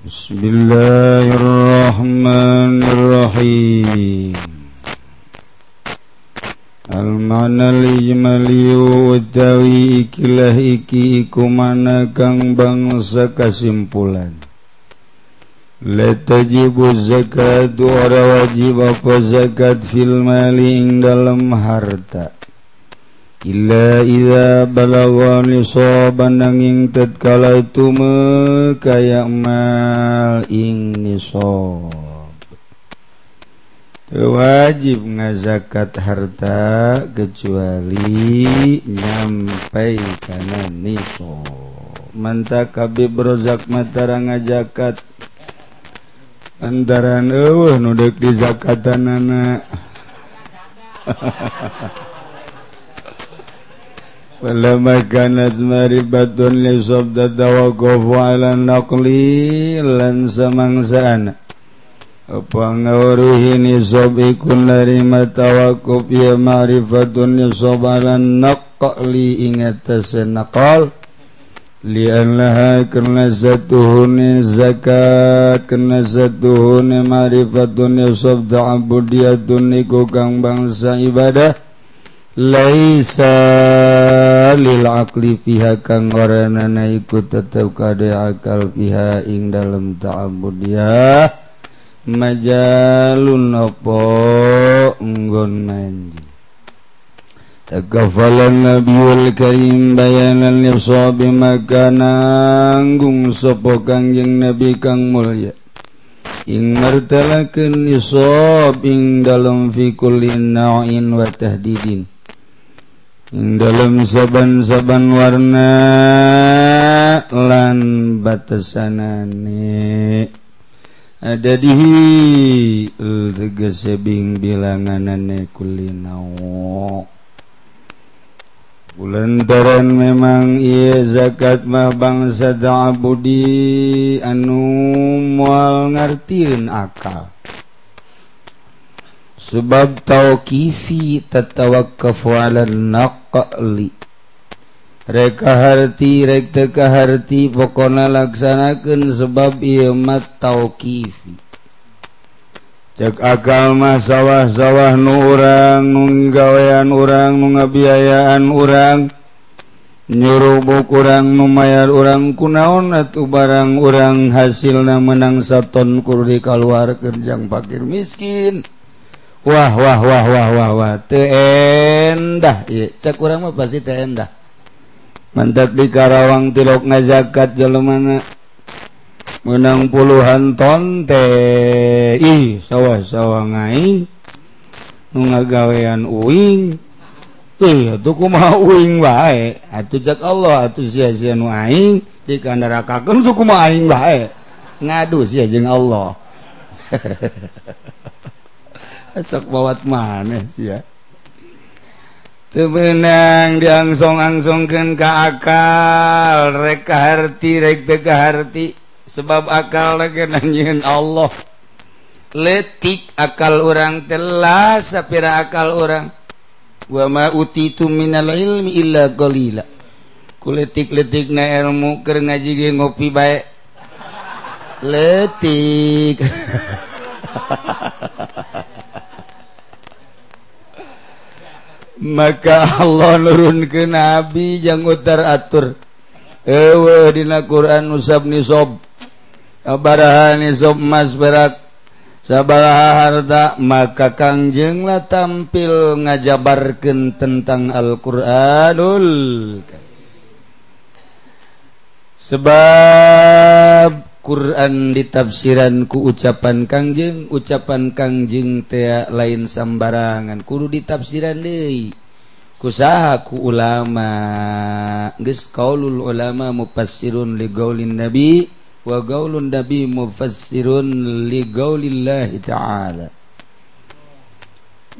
Bismillahirrahmanirrahim. Al-manal الرحيم المعنى الإجمالي utawi ikilah iki iku mana kang bangsa kasimpulan. La tajibu ora wajib apa zakat fil mali ing dalam harta. Illa iza balawan nisoban nanging tatkala itu kaya mal ing nisob wajib ngazakat harta kecuali nyampai kana nisob manta kabe berozak matara ngazakat. Antara eueuh nu deuk di zakatanana hahaha فلما كانت مربة لصبد التوقف على النقل لن سمنسان Pengaruhi nisab ikun dari matawakuf ya ma'rifatun nisab ala naqli ingatasan naqal Lianlaha kerana satuhuni zakat Kerana satuhuni ma'rifatun nisab da'abudiyatun iku kang bangsa ibadah. Laisa lil akli fiha kang oranana iku tetep kade akal fiha ing dalem ta'abbud ya majalun apa nggon manji? Takafalan Nabiul Karim bayanan li sahabi makana sapa Kangjeng Nabi kang mulya Ingartalakeun nisab ing dalem fi kulli na'in wa tahdidin. dalam saban-saban warna lan batasanane ada di tegesebing bilanganane kulinawo Bulantaran memang ia zakat mah bangsa ta'abudi anu mual ngartiin akal. sebab tauqifi tatawakkafu 'ala naqli. Reka harti rek teka harti pokona laksanakeun sebab ieu mah tauqifi. Cek akal mah sawah-sawah nu urang nu gawean urang nu ngabiayaan urang nyurubuk kurang numayar urang kunaon atuh barang urang hasilna menang saton kur dikaluarkeun kerjang pakir miskin. Wah wah wah wah wah wah. Teendah ieu cek urang mah pasti teendah mantap di Karawang tilok ngazakat mana? Menang puluhan ton teh. Ih sawah sawah ngain nu ngagawean uing. Ih atuh kumaha uing bae. atuh cek Allah atuh sia-sia nu aing. Dikandarakakeun tuh kumaha aing bae. ngadu sia jeung Allah. sok bawat maneh sia tebenang diangsong-angsongkeun ka akal rek kaharti rek teu kaharti sebab akal lagi nanyiin Allah. Letik akal orang telah sapira akal orang. Wa ma utitu minal ilmi illa qalila. Kuletik-letik na ilmu keur ngaji ge ngopi bae. Letik. maka Allah nurun ke nabi jangutar atur. Ewe dina Quran usab nisob. Abaraha nisob mas berak. Sabaraha harta maka kangjenglah tampil ngajabarkan tentang Al-Quranul sebab Quran ditafsiran ku ucapan Kangjeng ucapan Kangjeng tea lain sembarangan kudu ditafsiran De kusahaku ulama. Geus kaulul ulama mufassirun li gaulin nabi wa gaulun nabi mufassirun li gaulillahi ta'ala.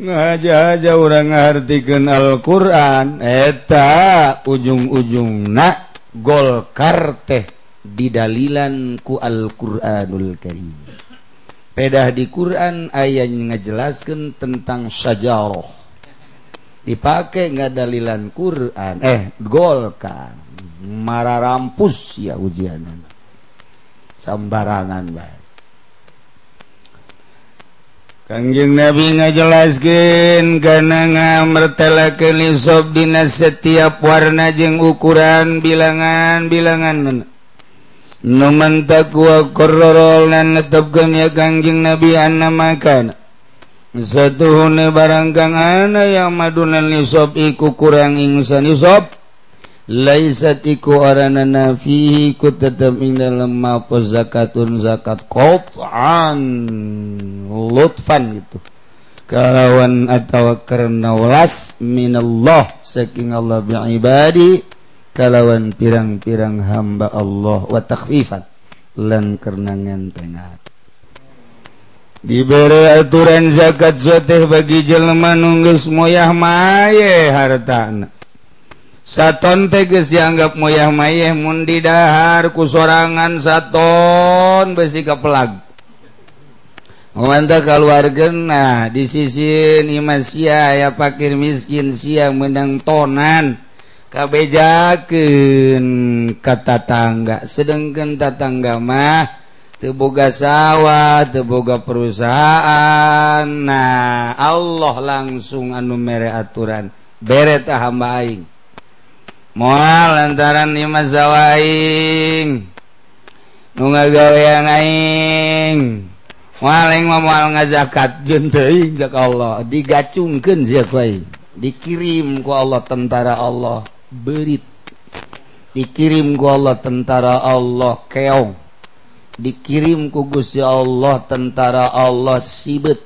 Ngaja-aja orang ngartikeun Al-Qur'an eta ujung-ujungna golkar teh. didalilan ku Alquranul Karim. Pedah di Quran ayat ngejelaskan tentang sajaroh dipakai nggak dalilan Quran eh golkan. Marah rampus ya ujian sembarangan baik Kangjeng Nabi ngajelaskan karena ngamertela kelisob dina setiap warna jeng ukuran bilangan bilangan mana Numan takuwakorrorolan netapkan ya kangjing nabi anna makan. Satuhuna barangkang ana yang madunan nisab iku kurang ingsan nisab Laisat iku arana nafihi ku tetap ing dalam mapo zakatun zakat Qot'an Lutfan gitu. Kalawan atau karena walas minallah Saking Allah bi'ibadi kalawan pirang-pirang hamba Allah wa takhfifan. Lan kerenangan tengah diberi aturan zakat soteh bagi jelma nunggus moyah maye hartana. Saton teges dianggap moyah maye mun didahar ku sorangan saton besi kepelag Wanda keluarga nah di sisi ini masih ya pakir miskin siang menang tonan. kabejaken kata tangga sedangkan tatangga mah teboga sawah teboga perusahaan. Nah Allah langsung anu mere aturan. Bere hamba aing. Moal lantaran nima zawaing nu ngagawean aing. Maling mah moal ngazakat jeung teuing Allah. Digacungkeun siapa aing. Dikirim ku Allah tentara Allah. berit. Dikirim ku Allah tentara Allah keong. Dikirim ku Gusti Allah tentara Allah sibet.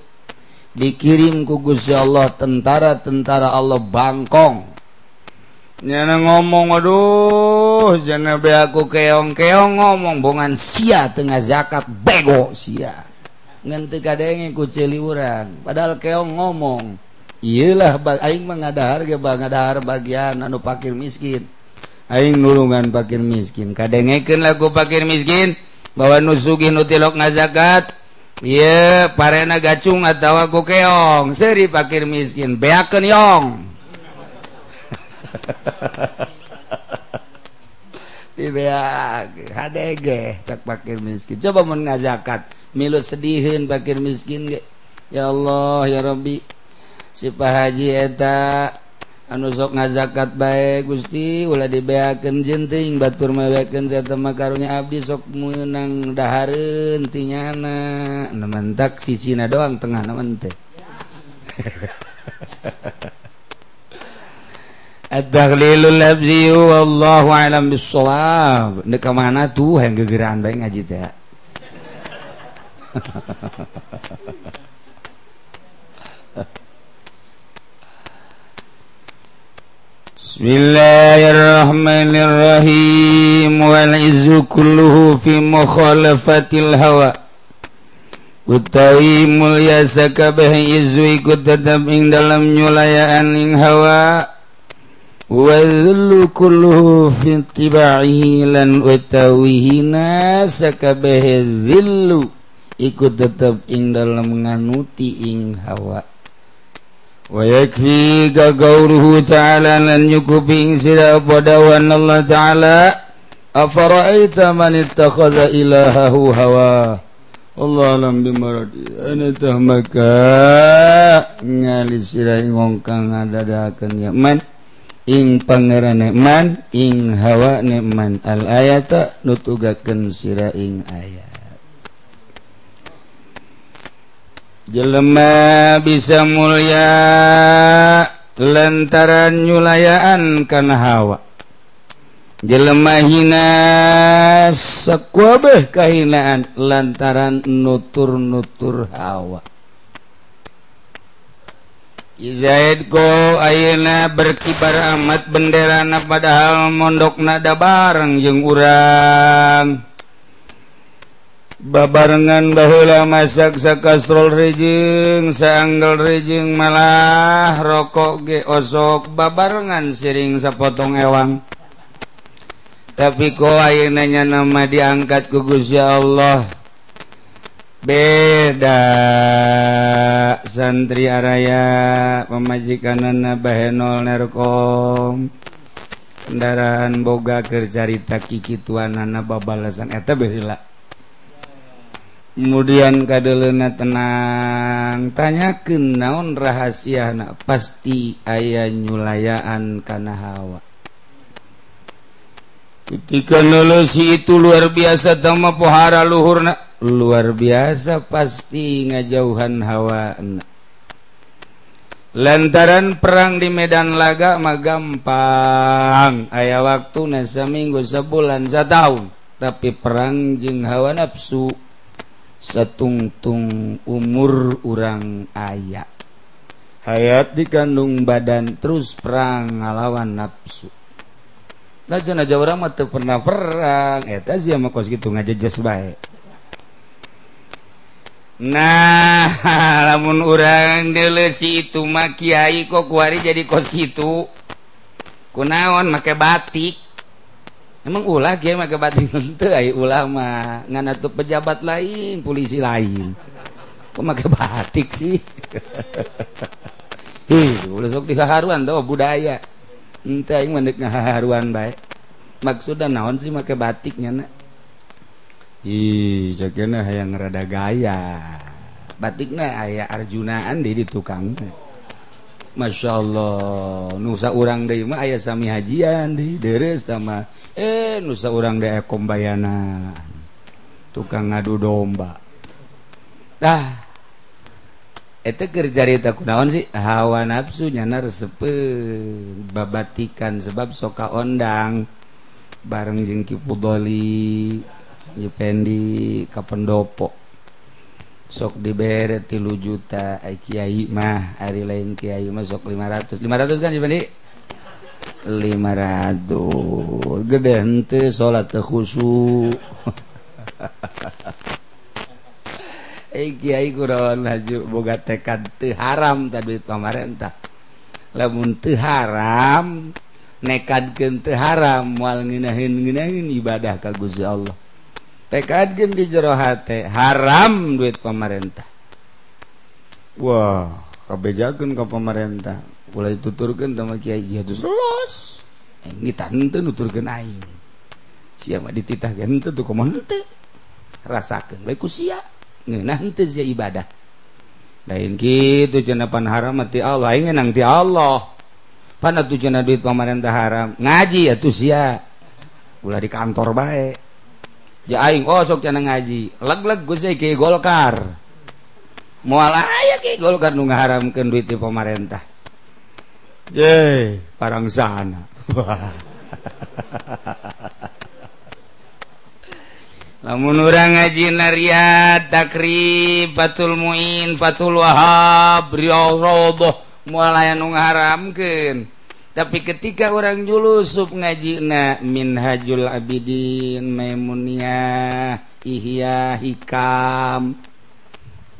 Dikirim ku Gusti Allah tentara-tentara Allah Bangkong. Nyana ngomong aduh jana be aku keong keong ngomong. Bongan sia tengah zakat bego sia. Ngente kadenge ku celiwurang padahal keong ngomong. Iyalah aing mah ngadahar ge bang ngadahar bagian anu pakir miskin. Aing nulungan pakir miskin. Kadengekeun lagu pakir miskin bawa nu sugih nu tilok ngazakat. Ieu parena gacung atawa gokeong, seuri pakir miskin beakeun yong. Di beak hadege cak pakir miskin. Coba mun ngazakat, milu sedihin pakir miskin ge. Ya Allah ya Rabbi sipahaji eta anusok ngazakat baik Gusti Ulah dibeakan jenting batur meweken zeta makarunya abdi sok menang dahareun tinyana nementak sisina doang tengah naman teh Ad-dakhlilul labzi wallahu a'lam bissawab. Nek ka mana tuh yang gegeran bae ngaji teh. بسم الله الرحمن الرحيم والعز كله في مخالفة الهوى Utawi mulia sakabeh izu ikut tetap ing dalam nyulayaan ing hawa. Wa dhullu kulluhu fi lan utawihina sakabeh dhillu ikut tetap ing dalam nganuti ing hawa. ويكفيك قوله تعالى لن يكفي سلا ودوان الله تعالى أفرأيت من اتخذ إلهه هواه Allah alam bimaradi ana tah maka ngali sirai wong kang ngadadakeun ya man ing pangeran man ing hawa man al ayata nutugakeun sira ing ayat jelema bisa mulia lantaran nyulayaan kana hawa. Jelema hina sakuabeh kahinaan lantaran nutur-nutur hawa. Zaid ko ayeuna berkibar amat benderana padahal mondok nada bareng jeung urang babarengan bahula masak kastrol rejeng seanggel rejeng malah rokok ge osok. Babarengan siring sapotong ewang. Tapi ko ayeunanya nama diangkat ku Gusti Allah. Beda santri araya pemajikanan bahenol nerkom. Kendaraan boga kercarita kiki tuanana babalasan. Eta baheula kemudian kadelena tenang tanyaken naon rahasia anak pasti aya nyulayaan karena hawa. Ketika nolusi itu luar biasa tama pohara luhurna. Luar biasa pasti ngajauhan hawa lantaran perang di Medan laga mah gampang. Aya waktu nasa minggu sebulan setahun. Tapi perang jeng hawa nafsu. setungtung umur urang aya. Hayat dikandung badan terus perang ngalawan nafsu. Najan aja orang mah teu pernah perang. Eta sia mah kos kitu ngajejes bae. Nah lamun urang delesi itu mah kiai kok kuari jadi kos kitu. Kunaon make batik. emang ulah kiai mah batik henteu ai ulama ngan atuh pejabat lain polisi lain. Kok make batik sih? Ih ulah sok diharuan tuh budaya. Henteu aing mendek ngaharuan bae. Maksudna naon sih make batiknya nak? Ih cakena hayang rada gaya. Batikna aya arjunaan di tukang mah. Masya Allah nusa urang Dema ayah sami hajian di deres sama eh nusa urang de kombayana. Tukang ngadu domba. Dah. Itu kerjarita kunaon sih? Hawa nafsu nyana resepe babatikan sebab soka ondang. Bareng jengki pudoli jependi kapendopo sok diberre tilu juta Kyai mah. Hari lain Kyai masuk 500 500 kan dibanding 500 gede hente salat khusu eh Kiai kurawan haju boga tekad teu haram ta duit pamarentah lamun teu haram nekadkeun teu haram moal ngeunaheun ngeunaheun ibadah ka Gusti Allah. tekadkan di jerohati haram duit pemerintah. Wah kebejakan ke pemerintah. Mulai tuturkan sama kiai jihadus los ini tante nuturkan aing. Siapa dititah gente tuh komante rasakan baik kusia ente sia. Ibadah. Lain gitu jenapan haram mati Allah. Ingin nang ti Allah. Pana cenah duit pemerintah haram. Ngaji ya tuh sia. Ulah di kantor baik aing kosok cana ngaji. Leg-leg gue ki golkar. Mual aya ki golkar nu ngaharamkeun duit di pamarentah ye parang sana lamun urang ngaji nariat takrib fatul muin fatul wahab riyadhah mual aya nu ngaharamkeun. tapi ketika orang julusup ngaji na min hajul abidin maimuniyah ihya hikam.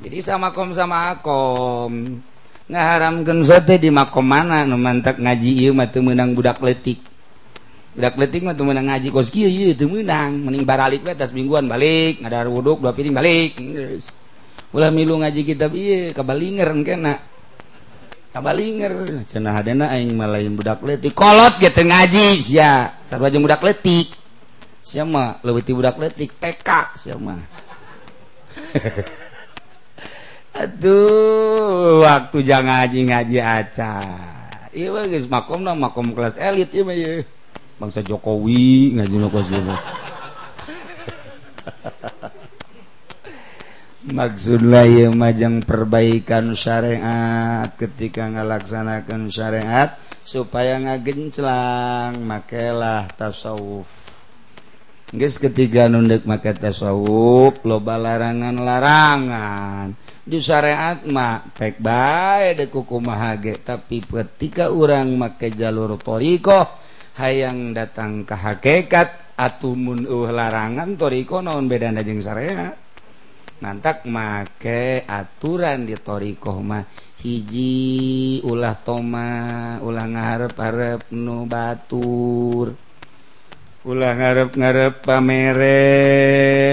Jadi sama kom sama akom. Ngaharamkeun sote di makom mana nu mantak ngaji ieu mah teu meunang budak letik budak letik mah teu meunang ngaji kos kieu ieu teu meunang. Mending baralik we tas mingguan balik ngadar wuduk dua piring balik geus. Ulah milu ngaji kitab ieu kabalingeran kena malain teu ngaji sia. Sarua budak letik leuwih ti budak letik TK mah. Aduh waktu jangan ngaji ngaji aca. Iya geus makom lah makom kelas elit ieu mah bangsa Jokowi ngaji nu kelas maksudlah majang perbaikan syariat ketika ngalaksanakan syariat supaya ngagenclang makalah tasawuf. Guys ketiga nundek make tasawuf loba larangan-larangan di syariat mak pek bae deku kumahage tapi ketika orang make jalur toriko hayang datang ke hakikat atumun uh larangan toriko non beda najeng syariat? nantak make aturan di ditorikohmah hiji ulah toma ulang ngarep harep nu batur. Ulah ngarep ngarep pamere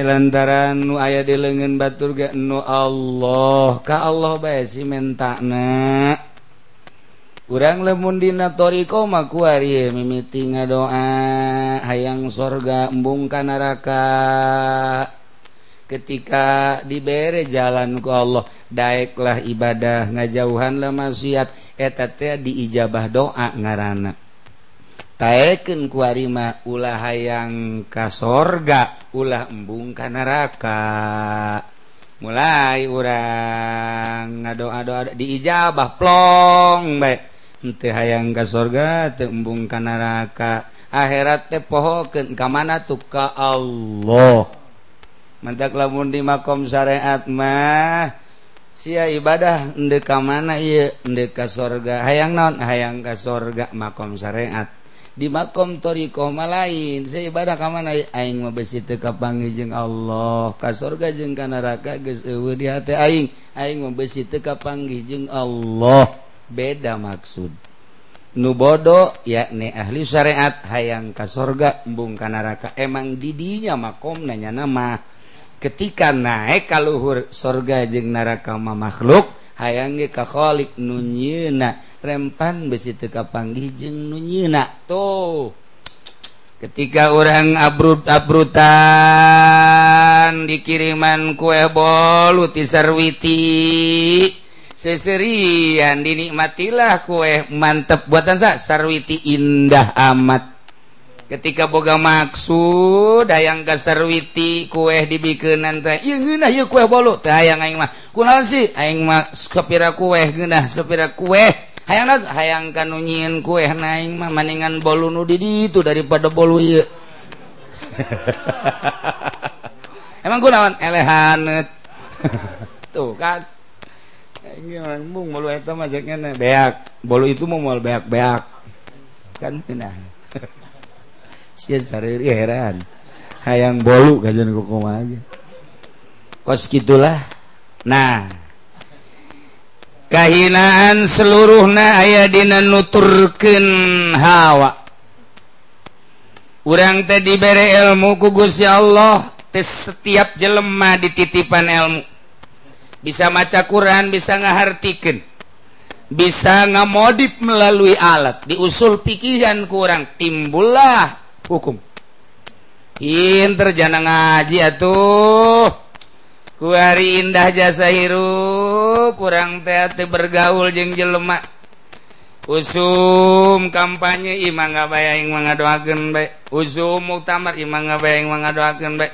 lantaran nu aya di lengan batur gak nu Allah ka Allah bae si mentakna kurang lemun dina toriko maku ari mimiti ngadoa hayang sorga embung ka neraka ketika diberre jalanku Allah daeklah ibadah ngajauhanlah maksiat. Eteta diijabah doa ngaana taken kuarima ulah hayang kasorga ulah embung ka neraka. Mulai urang ngadoa-doa diijabah plong baik ente hayang ka sorga teu embung ka neraka. Akhirat teh pohokeun ka mana tuh? Ka Allah. mantak lamun di makom syariat mah sia ibadah ndeka ka mana ieu? Ndeka ka sorga. Hayang naon? Hayang ka sorga makom syariat. Di makom toriko mah lain. Sia ibadah ka mana? Aing mah besi teu kapanggih jeung Allah. Ka sorga jeung ka neraka geus eueuh di hate aing. Aing mah besi teu kapanggih jeung Allah. Beda maksud. Nu bodo yakni ahli syariat hayang ka sorga embung ka neraka. Emang didinya makom nanya nama. ketika naik kalluhur surga jeung narakama makhluk hayange kakholik nunyina rempan besi teka panggih jeung nunyina tuh. Ketika orang abrut-abrutan dikiriman kue bolu tisarwiti seserian dinikmatilah kue eh mantep buatan sa. Sarwiti indah amat. ketika boga maksud dayang kasarwiti kueh dibikenan teh ieu ngeunah ieu kueh bolu. Teh hayang aing mah kunaon sih? Aing mah sapira kueh ngeunah sapira kueh. Hayang nat hayang kanu nyieun naing mah maningan bolu nu di ditu daripada bolu ieu. Emang kunaon elehanet tuh kan? Mung bolu eta mah beak. Bolu itu mau beak-beak. Kan nah heran. Hayang bolu gajan kukuma aja. Kos gitulah. Nah kahinaan seluruhna aya dina nuturkeun hawa. Urang teh dibere ilmu ku Gusti Allah teh setiap jelema dititipan ilmu. Bisa maca Quran bisa ngahartikeun. Bisa ngamodif melalui alat. Diusul pikiran kurang timbullah hukum. Pinter jana ngaji atuh. Ku hari indah jasa hirup kurang teati bergaul jeung jelemak usum kampanye imang nga baying mangadoakeun bae. Usum muktamar imang nga baying mangadoakeun bae.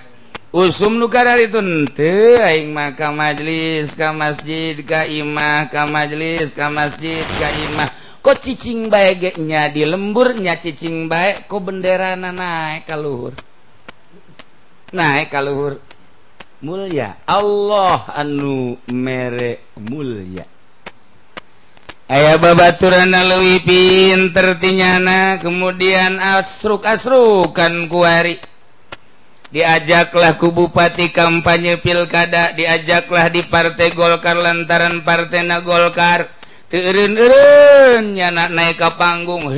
Usum nu kadar itu henteu aing mah ka majlis ka masjid ka imah ka majlis ka masjid ka imah. Cicing baiknya di lemburnya cicing baik kok bendera naik kalluhur naik kalluhur mulia. Allah anu merek mulia. Aya babaturan luwi pin tertinyana kemudian asruk asrukan kuari diajaklah kubupati kampanye pilkada diajaklah di partai Golkar lantaran partai na Golkar nya naik ka panggung.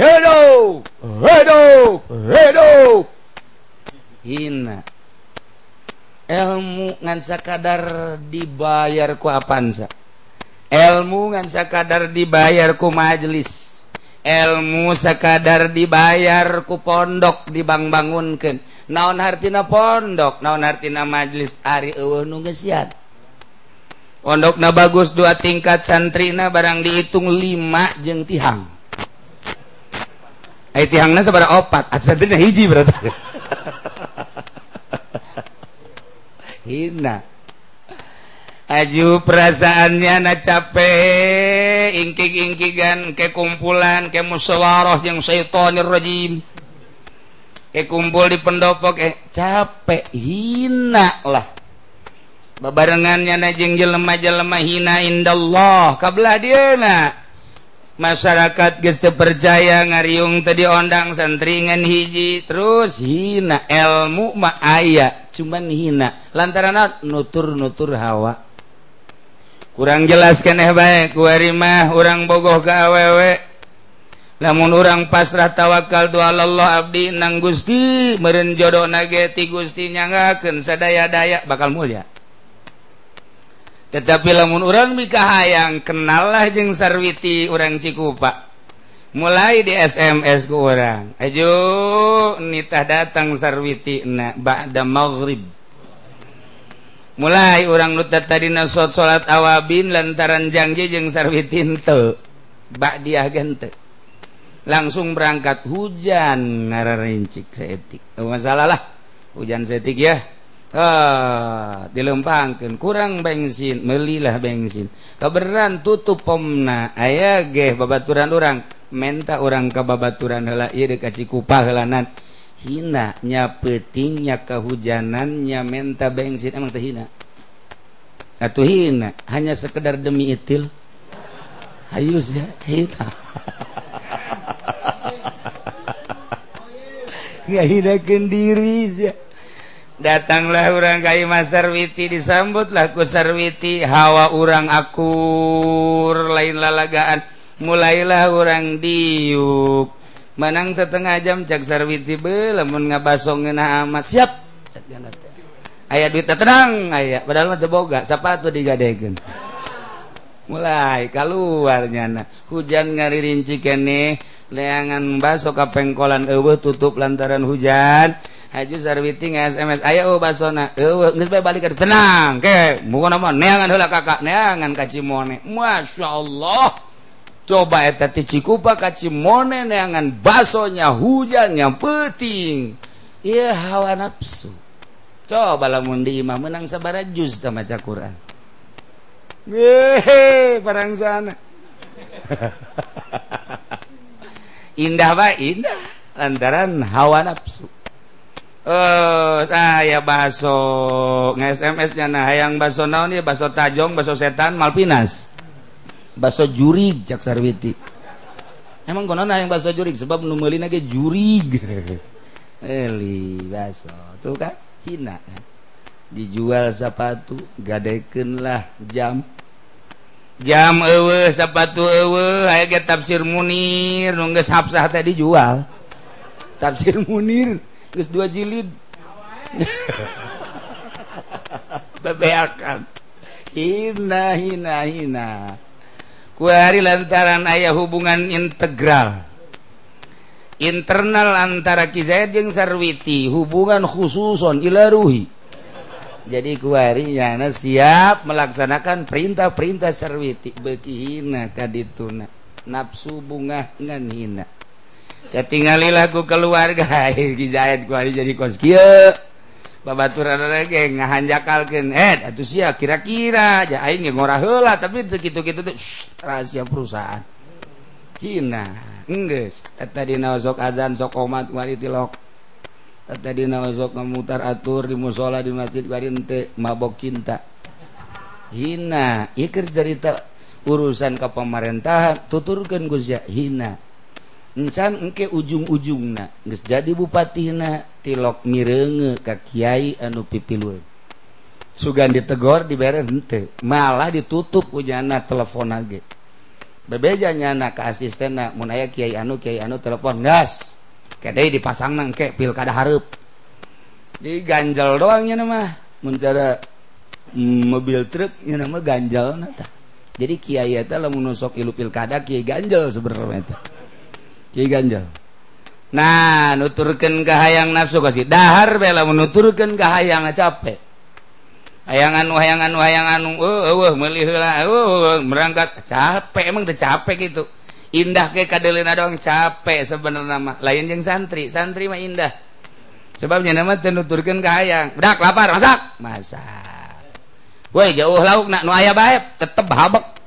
Hina. Ilmu ngansa kadar dibayar ku apansa ilmu ngansa kadar dibayar ku majelis ilmu sekadar dibayar ku pondok di Bang bangunkan naon hartina pondok? Naon hartina majelis Ari nuian Pondokna bagus dua tingkat santrina barang dihitung 5 jeng tihang. Ai tihangna sabara opat, atuh santrina hiji berarti. Hina. Aju perasaannya na capek, ingkig-ingkigan ke kumpulan, ke musyawarah yang syaitonir rajim. Ke kumpul di pendopo eh capek, hina lah. bebarengannya najeng jelema-jelema hina indallah. Kabelah dieuna masyarakat geste percaya ngariung tadi ondang santringan hiji. Terus hina ilmu ma aya cuman hina. Lantaran nutur-nutur hawa. Kurang jelas keneh baik kuarimah orang bogoh ke awewe. Namun orang pasrah tawakal doa Allah abdi nang Gusti meren jodoh nageti Gusti nyangaken sadaya-daya bakal mulia. tetapi lamun orang bikahaang kenallah jeung sarwiti orang Cikupa. Mulai di SMS ke orang ayo nitah datang sarwiti na ba'da maghrib. Mulai orang nutat tadi nasot salat awabin lantaran janji jeung sarwiti henteu bak dia ah gente langsung berangkat hujan ngararincik seetik oh, euh, masalah lah. Hujan seetik ya. Ah, dilempangkan kurang bensin melilah bensin. Keberan tutup pomna aya ge babaturan orang menta orang ke babaturan hela ieu dekat Cikupa helanan hina nya peuting nya nya menta bensin. Emang teh hina? Atuh hina. Hanya sekedar demi itil. Ayo ya hina. Nggak hina kendiri sih datanglah orang Ka Sarwiti disambutlah ku Sarwiti hawa urang akur lain lalagaan. Mulailah orang diuk. Menang setengah jam cak Sarwiti be lamun ngabasong ngena amat. Siap! Aya duit tenang aya. Padahal mah boga siapa tuh digadegen. Mulai keluarnya nah. Hujan ngaririnci kene leangan baso kapengkolan eueuh tutup lantaran hujan. haji sarwiting SMS ayo basona. Eueuh geus bae balik. Tenang ke? Muga nama neangan heula kakak. Neangan ka Cimone. Masyaallah coba eta ti Cikupa ka Cimone neangan basonya hujan yang penting ieu hawa nafsu. Coba lamun di imam menang sabara juz ta maca Quran. Hehe, parang sana. indah bae indah. Lantaran hawa nafsu. eh saya baso SMS-nya nah hayang baso naon ya baso tajong baso setan malpinas. Baso jurig cak sarwiti. Emang konon hayang baso jurig sebab nu meuli ge jurig. Eli baso tuh kan Cina dijual sepatu gadeken lah jam. Jam ewe sepatu ewe hayang ge tafsir munir. Nu geus hapsah teh dijual. Tafsir munir. Terus dua jilid. Bebeakan. Hina hina hina. Kuari lantaran ayah hubungan integral. Internal antara Kizaid jeung Sarwiti hubungan khususon ilaruhi jadi kuarinya siap melaksanakan perintah-perintah serwiti beki hina kadituna nafsu bunga ngan hina ya keluarga. Zaid keluarga jadi kos. Babatur lagi ngahanjakalkan eh atuh sia kira-kira jainglah tapi teu kitu-kitu teh rahasia perusahaan. Hina enggeus. Eta dina sok adzan sok omat waritilok tadi sok memutar atur di musola di masjid warinte mabok cinta. Hina ikir cerita urusan ke pemerintahan tuturkan Gusya hina. Encan engke ujung-ujungna geus jadi bupatina tilok mirenge ka kiai anu pipilul sugan ditegor dibere hente malah ditutup ujana telepon age. Bebeja nyana ka asistena mun aya kiai anu kiai anu telepon gas dipasang nang ke pilkada Harp di ganjal doangnya nama mencara mm, mobil truknya nama ganjal nata jadi Kiai lah menusuk ilu pilkada Kiai ganjal sebenarnya Ganjal nah nuturkan ke hayang nafsu kasih. Dahar bela menuturkan ke hayang capek. Hayangan hayangan hayangan uh, uh, melihlah uh, berangkat capek emang capek gitu. Indah ke kadelina doang capek sebenarnya mah. Lain yang santri santri mah indah. Sebabnya nama tenuturkan ke hayang. Udah lapar masak. Masak. Woi jauh lauk nak nu aya baik tetep habek.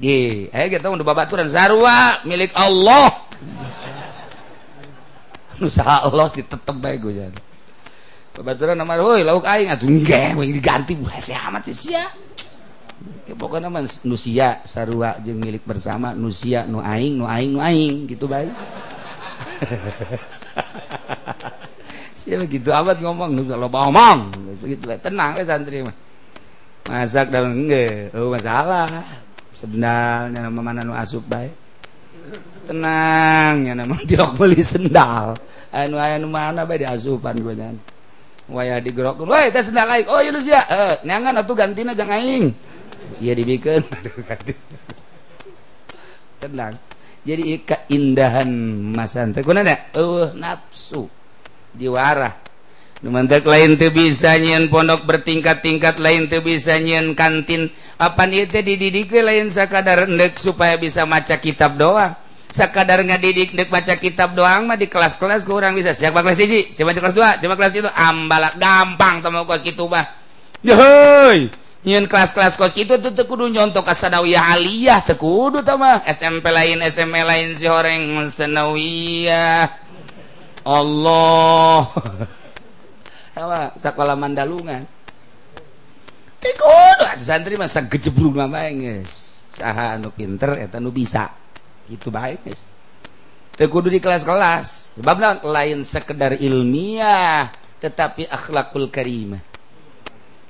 Ge, ayo kita udah babaturan sarua milik Allah. Nusa Allah sih tetep bae gue jadi. Babaturan nama, woi lauk aing atuh enggak, diganti buah amat sih sia. Pokoknya nama nusia sarua jeng milik bersama nusia nu aing nu aing nu aing gitu baik siapa gitu abad ngomong nu lo ngomong gitu tenang ya santri mah. Masak dalam enggak oh masalah sendalnya mana nu asup baik tenangnya nama tidak beli sendal. Anu aya nu mana bae diasupan banyak wayah digerokkeun we teh sendal aing. Oh Yunus sia. Eh, nyangan atuh gantina jang aing. Ieu dibikeun. Tenang. Jadi keindahan masan teh. Kunaon eueuh nafsu. Diwarah manap lain tuh bisa nyiin pondok bertingkat-tingkat lain tuh bisa nyiin kantin. Apa itu dididik lain sakadar rendek supaya bisa maca kitab doang? Sakadar nga didik dek baca kitab doang mah di kelas-kelas kurang bisa. Siapa kelas siji? Siapa kelas dua? Siapa kelas itu? Ambalak gampang temu kos gitu bah Yohoi nyiin kelas-kelas kos itu tuh tekudu nyontok kasadawiyah aliyah tekudu mah. SMP lain SMA lain si horeng senawiyah Allah sekolah Mandalungan. Santri masa gejebrung sah pinter bisa. Itu baik Tekudu di kelas-kelas. Sebab lain sekedar ilmiah tetapi akhlakul karimah.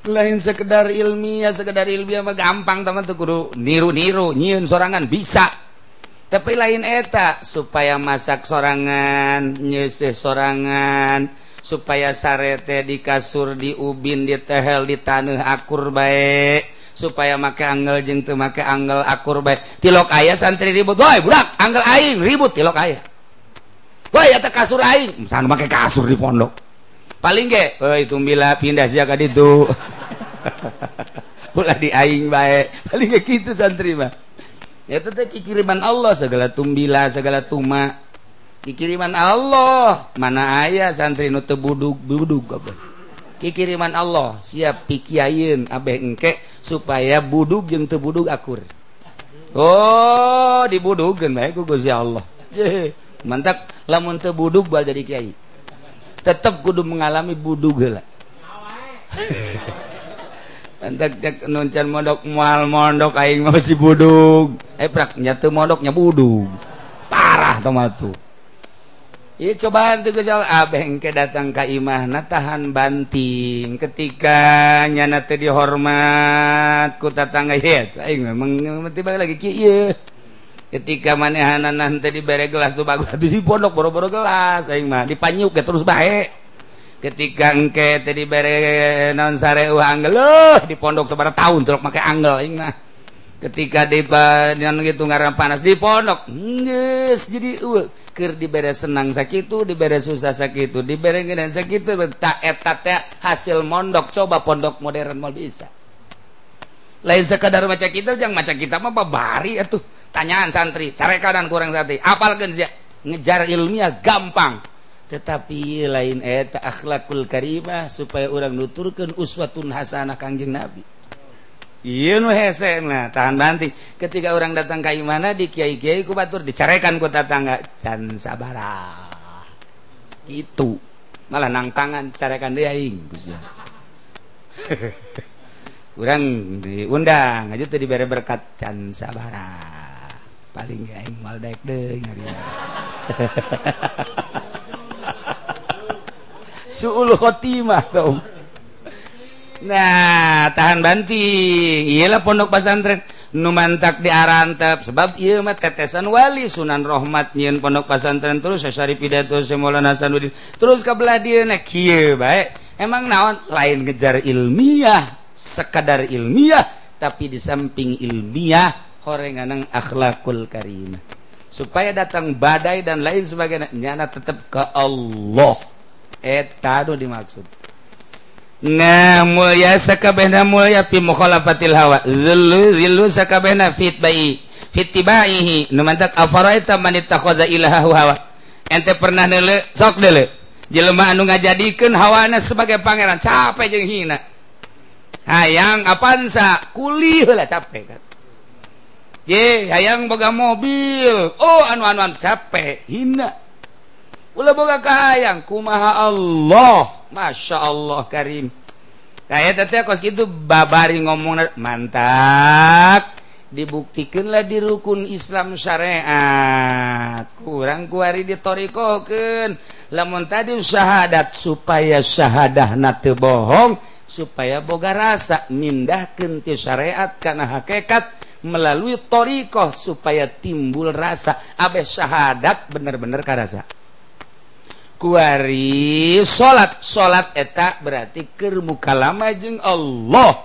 Lain sekedar ilmiah sekedar ilmiah mah gampang teman Tekudu niru-niru nyiun sorangan bisa. Tapi lain eta supaya masak sorangan nyeseh sorangan supaya sarete di kasur di ubin di tehel di tanah akur baik supaya make angel jeng teu make angel akur baik tilok ayah santri ribut. Woi budak angel aing ribut tilok ayah woi eta kasur aing. Misalnya make kasur di pondok. Paling ge woi tumbila pindah jaga ka ditu. Ulah di aing baik paling ge kitu santri mah. Eta teh kiriman Allah segala tumbila segala tuma. kikiriman Allah. Mana ayah santri nu tebuduk buduk goblok. Kikiriman Allah. Siap pikiain abeh engke supaya buduk jeung tebuduk akur. Oh dibudukeun bae ku Gusti Allah. Yeay. mantap lamun tebuduk bal jadi kiai. Tetap kudu mengalami buduk heula. Mantap cek nuncan mondok moal mondok aing masih buduk eh prak nyatu mondoknya buduk parah tomatu Ya, cobaan tegejal abeng ke datang ka imahna tahan banting ketika nyana teh dihormat ku tatangga. Ya aing memang tiba lagi kieu ketika manehanan nanti dibere gelas tuh bagus di pondok boro-boro gelas aing mah dipanyuk ke terus bae. Ketika engke teh dibere naon sare uang angel di pondok sabaraha tahun terus make angel aing mah. Ketika di gitu ngaram panas di pondok yes, jadi uh, ker dibere senang sakit dibere susah sakit dibere dan sakit tak etat hasil mondok coba pondok modern mau bisa. Lain sekadar maca kita jangan maca kita apa bari itu tanyaan santri cari kanan kurang santri apal kan sih ngejar ilmiah gampang. Tetapi lain eta akhlakul karimah supaya orang nuturkan uswatun hasanah kangjeng nabi Nah, tahan banting. Ketika orang datang kayu mana di Kyai ku batur dicarekan kota tangga can sabara. Itu. Malah nang tangan carekan dia aing urang diundang aja tuh bere berkat can sabara. Paling aing mal daek deui Suul khotimah tuh Nah tahan banting ialah pondok pasantren numantak diarantap sebab imat ketesan wali Sunan Rohmat nyiin pondok pasantren terus Syari pidato semula Hasanuddin. Terus kebelah dia nah kieu baik. Emang naon? Lain ngejar ilmiah sekadar ilmiah tapi di samping ilmiah horenganang akhlakul karimah. Supaya datang badai dan lain sebagainya nyana tetap ke Allah. Eta dimaksud. nga mulia sakabehna mulia fi mukhalafatil hawa. Zillu zillu sakabehna fit bayi fitibaihi nu mantak afaraita man ittakhadha ilahahu hawa. Ente pernah neuleu sok deule jelema anu ngajadikeun hawana sebagai pangeran. Capek jeung hina. Hayang apansa kuli heula capek kan. Ye hayang boga mobil. Oh anu anu, anu capek. Hina. Ula boga kahayang kumaha Allah. Masya Allah Karim. Kaya tadi kos gitu babari ngomong mantap. Dibuktikanlah di rukun Islam syariat. Kurang kuari ditorikokeun. Lamun tadi syahadat supaya syahadah nate bohong. Supaya boga rasa mindahkeun ti syariat karena hakikat melalui torikoh supaya timbul rasa. Abes syahadat bener-bener karasa. kuari salat salat eta berarti keur mukalama jeung Allah.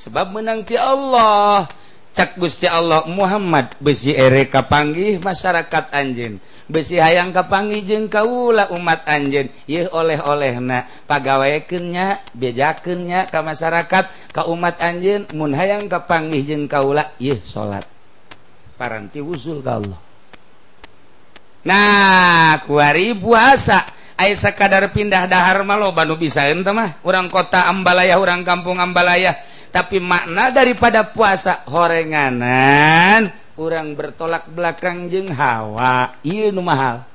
Sebab menangti Allah. Cek Gusti Allah Muhammad besi ere kapanggih masyarakat anjin besi hayang kapanggih jeung kaula umat anjin yeuh oleh-olehna pagawaikennya bejakennya ka masyarakat ka umat anjin mun hayang kapanggih jeung kaula yeuh salat paranti usul ka Allah. Nah kuari puasa. Aisa kadar pindah dahar malo Banu bisain mah. Orang kota Ambalaya orang kampung Ambalaya tapi makna daripada puasa horenganan orang bertolak belakang jeng hawa. Iya nu mahal.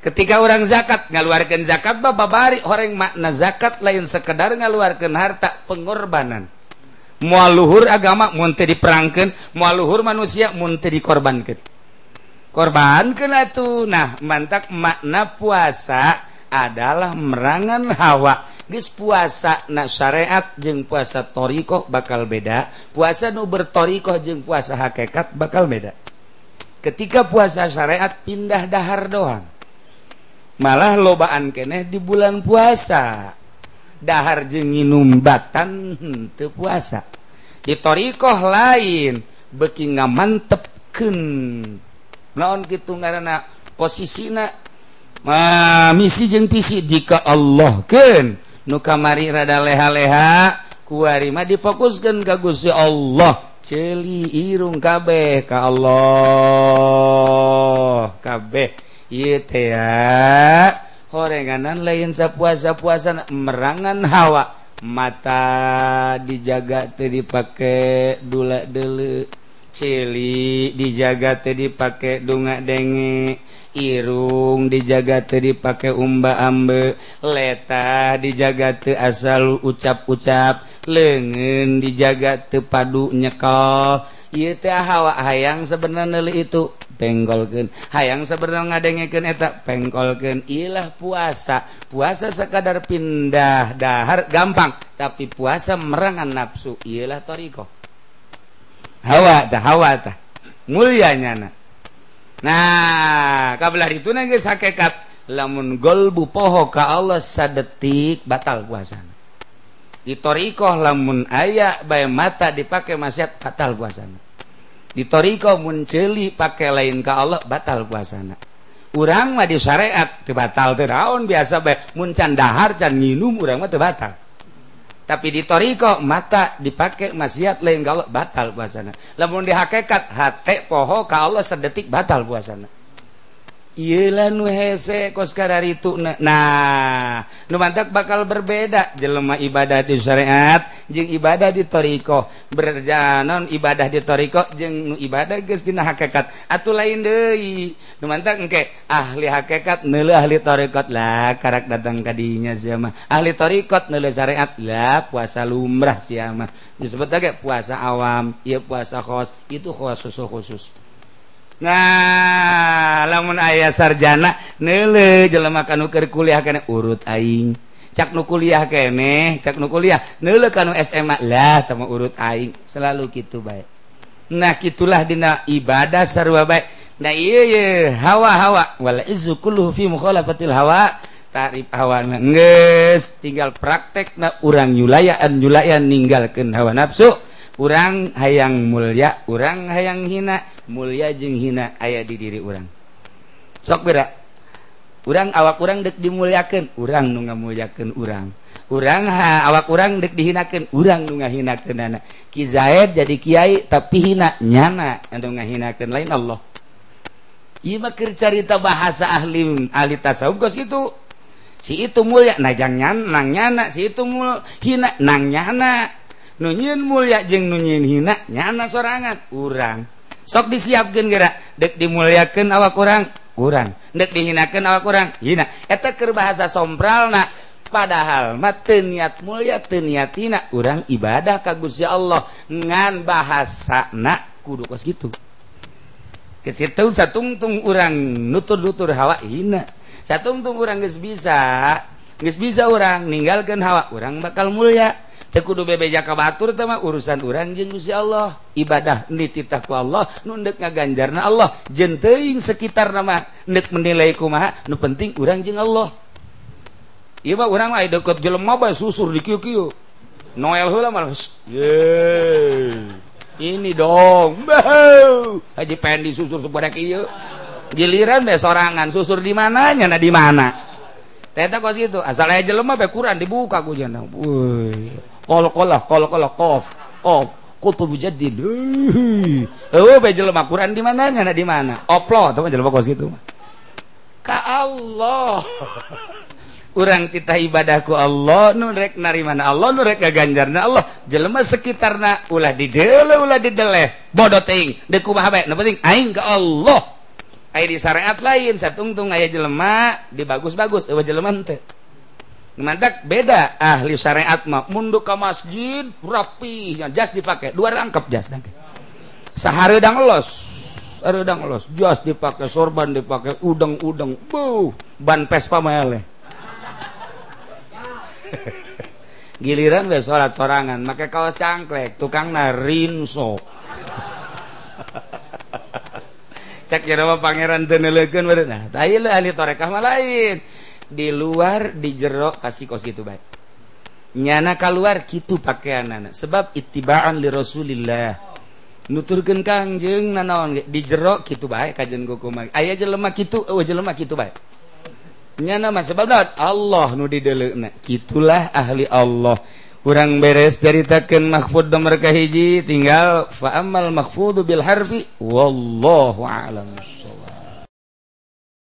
Ketika orang zakat ngaluarkan zakat bapak bari orang makna zakat lain sekedar ngaluarkan harta pengorbanan. Mualuhur agama munte diperangkan mualuhur manusia munte dikorbankan korban kena tuh nah mantap makna puasa adalah merangan hawa. Guys puasa na syariat jeung puasa thorioh bakal beda. Puasa nu bertorioh jeung puasa hakekat bakal beda. Ketika puasa syariat pindah dahar doang. Malah lobaan keneh di bulan puasa. Dahar jeung nginum batan hmm, henteu puasa. Di thorioh lain beki ngamantepkeun. naon gitu karena posisi misi jeng tisi jika Allah ke nukamari rada leha-leha kuarima difokuskan kagusi Allah. Celi irung kabeh ka Allah. Kabeh. Ieu teh ya. Horenganan lain sapuasa-puasan merangan hawa. Mata dijaga teu dipake dula deuleu cili dijaga tadi dipakai dunga denge irung dijaga tadi dipakai umba ambe leta dijaga te asal ucap-ucap lengen dijaga te padu nyekol ieu teh hawa hayang sebenarnya itu penggolkeun. Hayang sebenarnya ngadengeken eta pengkolkeun ilah puasa. Puasa sekadar pindah dahar gampang tapi puasa merangan nafsu. Ialah thariqah hawa hawa mulianya nah kabelah itu na sakekat. Lamun golbu poho ka Allah sadetik batal puasana ditorikoh lamun ayak bay mata dipakai masyarakat batal puasana ditorikoh munceli pakai lain ka Allah batal puasana urang mah di syariat batal. Teraun biasa bay muncan dahar can nginum urang mah tebatal tapi di Toriko mata dipakai maksiat lain kalau batal puasana. Lamun dihakekat hati poho kalau sedetik batal puasana. Ilanse koskara itu nah numantak bakal berbeda. Jelema ibadah di syariat jeung ibadah di Toriko. Berjanon ibadah di Toriko jeung ibadah gestina hakekat. Atau lain Dei numantak engke ahli hakekat nele ahli Torikot. Lah karak datang kadinya siama ahli Torikot nele syariat. Lah puasa lumrah siama disebut lagi puasa awam ya puasa khos itu khusus khusus. Nah lamun ayah sarjana nele jelemakan nuker kuliah kene urut aing. Cak nu kuliah kene cak nu kuliah nele kanu SMA lah tama urut aing. Selalu gitu baik nah gitulah dina ibadah sarwa baik nah iya iya hawa hawa wala izu kulluhu fi mukhalafatil hawa. Tarif hawa nges tinggal praktek na urang nyulayan nyulayan ninggalkan hawa nafsu. urang hayang mulia urang hayang hina. Mulia jeung hina ayah di diri orang sok beda. Urang awak urang dek dimuliakan urang nu ngamuliakan urang. Urang ha, awak urang dek dihinakan urang nu ngahinakan anak Ki Zaid jadi kiai tapi hina nyana anu ngahinakeun lain Allah. Iya mah cerita bahasa ahli ahli tasawuf gos itu si itu mulia najang nyana nang nyana si itu mul hina nang nyana. nunyiin mulia jeng nunyiin hina nyana sorangan urang. Sok disiapkan gerak dek dimuliakan awak kurang kurang dek dihinakan awak kurang hina. Eta keur bahasa sompral nak padahal mah teu niat mulia teu niat hina. Urang ibadah ka Gusti Allah ngan bahasa nak kudu kos gitu. Ke situ satungtung urang nutur-nutur hawa hina. Satungtung urang geus bisa geus bisa urang ninggalkan hawa urang bakal mulia. kudu bebejaka Batur tema urusan urang jeng Gusti Allah ibadah nititaku Allah nundek ngaganjarna Allah jenteing sekitar nama nek menilai kumaha nu penting urang jeng Allah Iya mah urang mah deket jelema bae susur di kieu-kieu. Noel heula mah. Ye. Ini dong. Bau. Haji pengen disusur sebadak ieu. Giliran deh sorangan susur di mananya nah di mana. Teta kos itu asal aja jelema bae Quran dibuka ku jenang. Woi. Qalqalah qalqalah qaf qaf kutub jadid. oh bae jelema Quran di mana ngana di mana? Oplo atau mah jelema kos kitu mah. Ka Allah. Urang titah ibadahku Allah nu rek narimana Allah nu rek gaganjarna Allah jelema sekitarna ulah dideleh ulah dideleh bodoh teuing deuk kumaha bae nu penting aing ka Allah. Aing di syariat lain satungtung aya jelema dibagus-bagus eueuh jelema ente Mantak beda ahli syariat mah mundu ke masjid rapi jas dipakai dua rangkap jas sahareudang Sehari dang los. Sehari dang los. Jas dipakai, sorban dipakai, udang-udang. Buh, ban pespa mah Giliran we salat sorangan, make kaos cangklek, tukang narinso. Cek mah pangeran teu neuleukeun bareuna. Tah ahli torekah mah lain. di luar di jero kasih kos gitu baik nyana keluar gitu pakaian anak sebab itibaan li Rasulillah. Nuturkan kangjeng nanaon di jero gitu baik kajian gokumang ayah jelema gitu eh, oh jelema gitu baik nyana mas sebab dapat Allah nu di nah, gitulah ahli Allah. Kurang beres ceritakan mahfud nomor kahiji tinggal fa'amal mahfudu bil harfi wallahu a'lam